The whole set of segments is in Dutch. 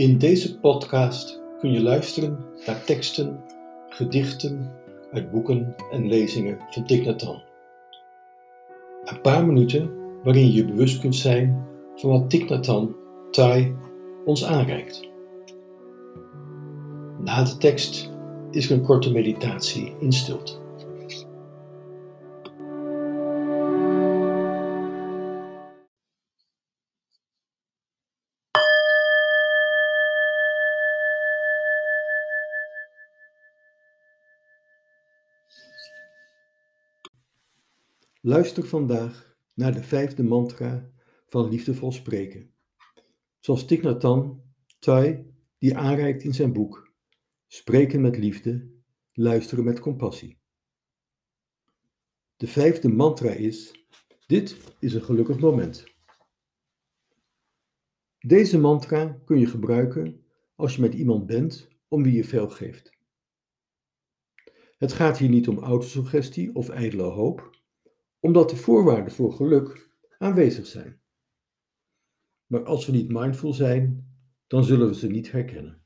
In deze podcast kun je luisteren naar teksten, gedichten uit boeken en lezingen van Thich Nhat. Een paar minuten waarin je bewust kunt zijn van wat Thich Nhat Hanh, Thai, ons aanreikt. Na de tekst is er een korte meditatie in stilte. Luister vandaag naar de vijfde mantra van liefdevol spreken. Zoals Thich Nhat Hanh, die aanreikt in zijn boek Spreken met liefde, luisteren met compassie. De vijfde mantra is: Dit is een gelukkig moment. Deze mantra kun je gebruiken als je met iemand bent om wie je veel geeft. Het gaat hier niet om autosuggestie of ijdele hoop omdat de voorwaarden voor geluk aanwezig zijn. Maar als we niet mindful zijn, dan zullen we ze niet herkennen.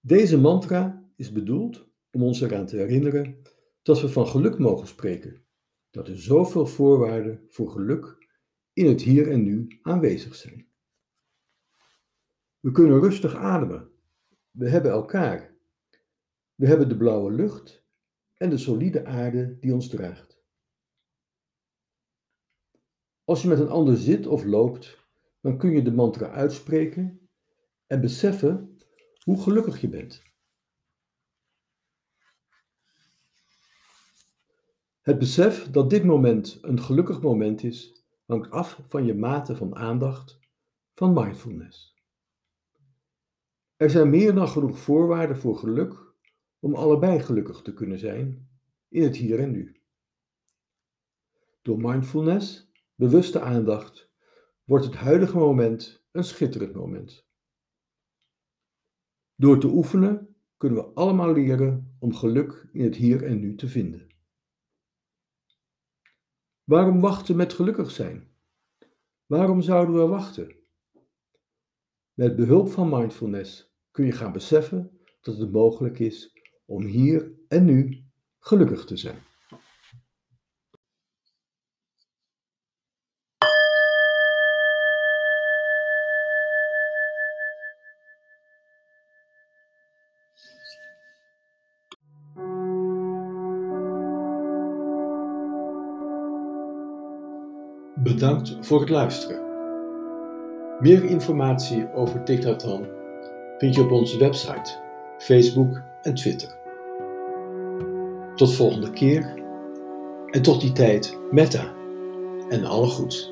Deze mantra is bedoeld om ons eraan te herinneren dat we van geluk mogen spreken, dat er zoveel voorwaarden voor geluk in het hier en nu aanwezig zijn. We kunnen rustig ademen. We hebben elkaar. We hebben de blauwe lucht en de solide aarde die ons draagt. Als je met een ander zit of loopt, dan kun je de mantra uitspreken en beseffen hoe gelukkig je bent. Het besef dat dit moment een gelukkig moment is, hangt af van je mate van aandacht, van mindfulness. Er zijn meer dan genoeg voorwaarden voor geluk om allebei gelukkig te kunnen zijn in het hier en nu. Door mindfulness, bewuste aandacht, wordt het huidige moment een schitterend moment. Door te oefenen kunnen we allemaal leren om geluk in het hier en nu te vinden. Waarom wachten met gelukkig zijn? Waarom zouden we wachten? Met behulp van mindfulness kun je gaan beseffen dat het mogelijk is om hier en nu gelukkig te zijn. Bedankt voor het luisteren. Meer informatie over Thich vind je op onze website, Facebook en Twitter. Tot volgende keer en tot die tijd metta en alle goeds.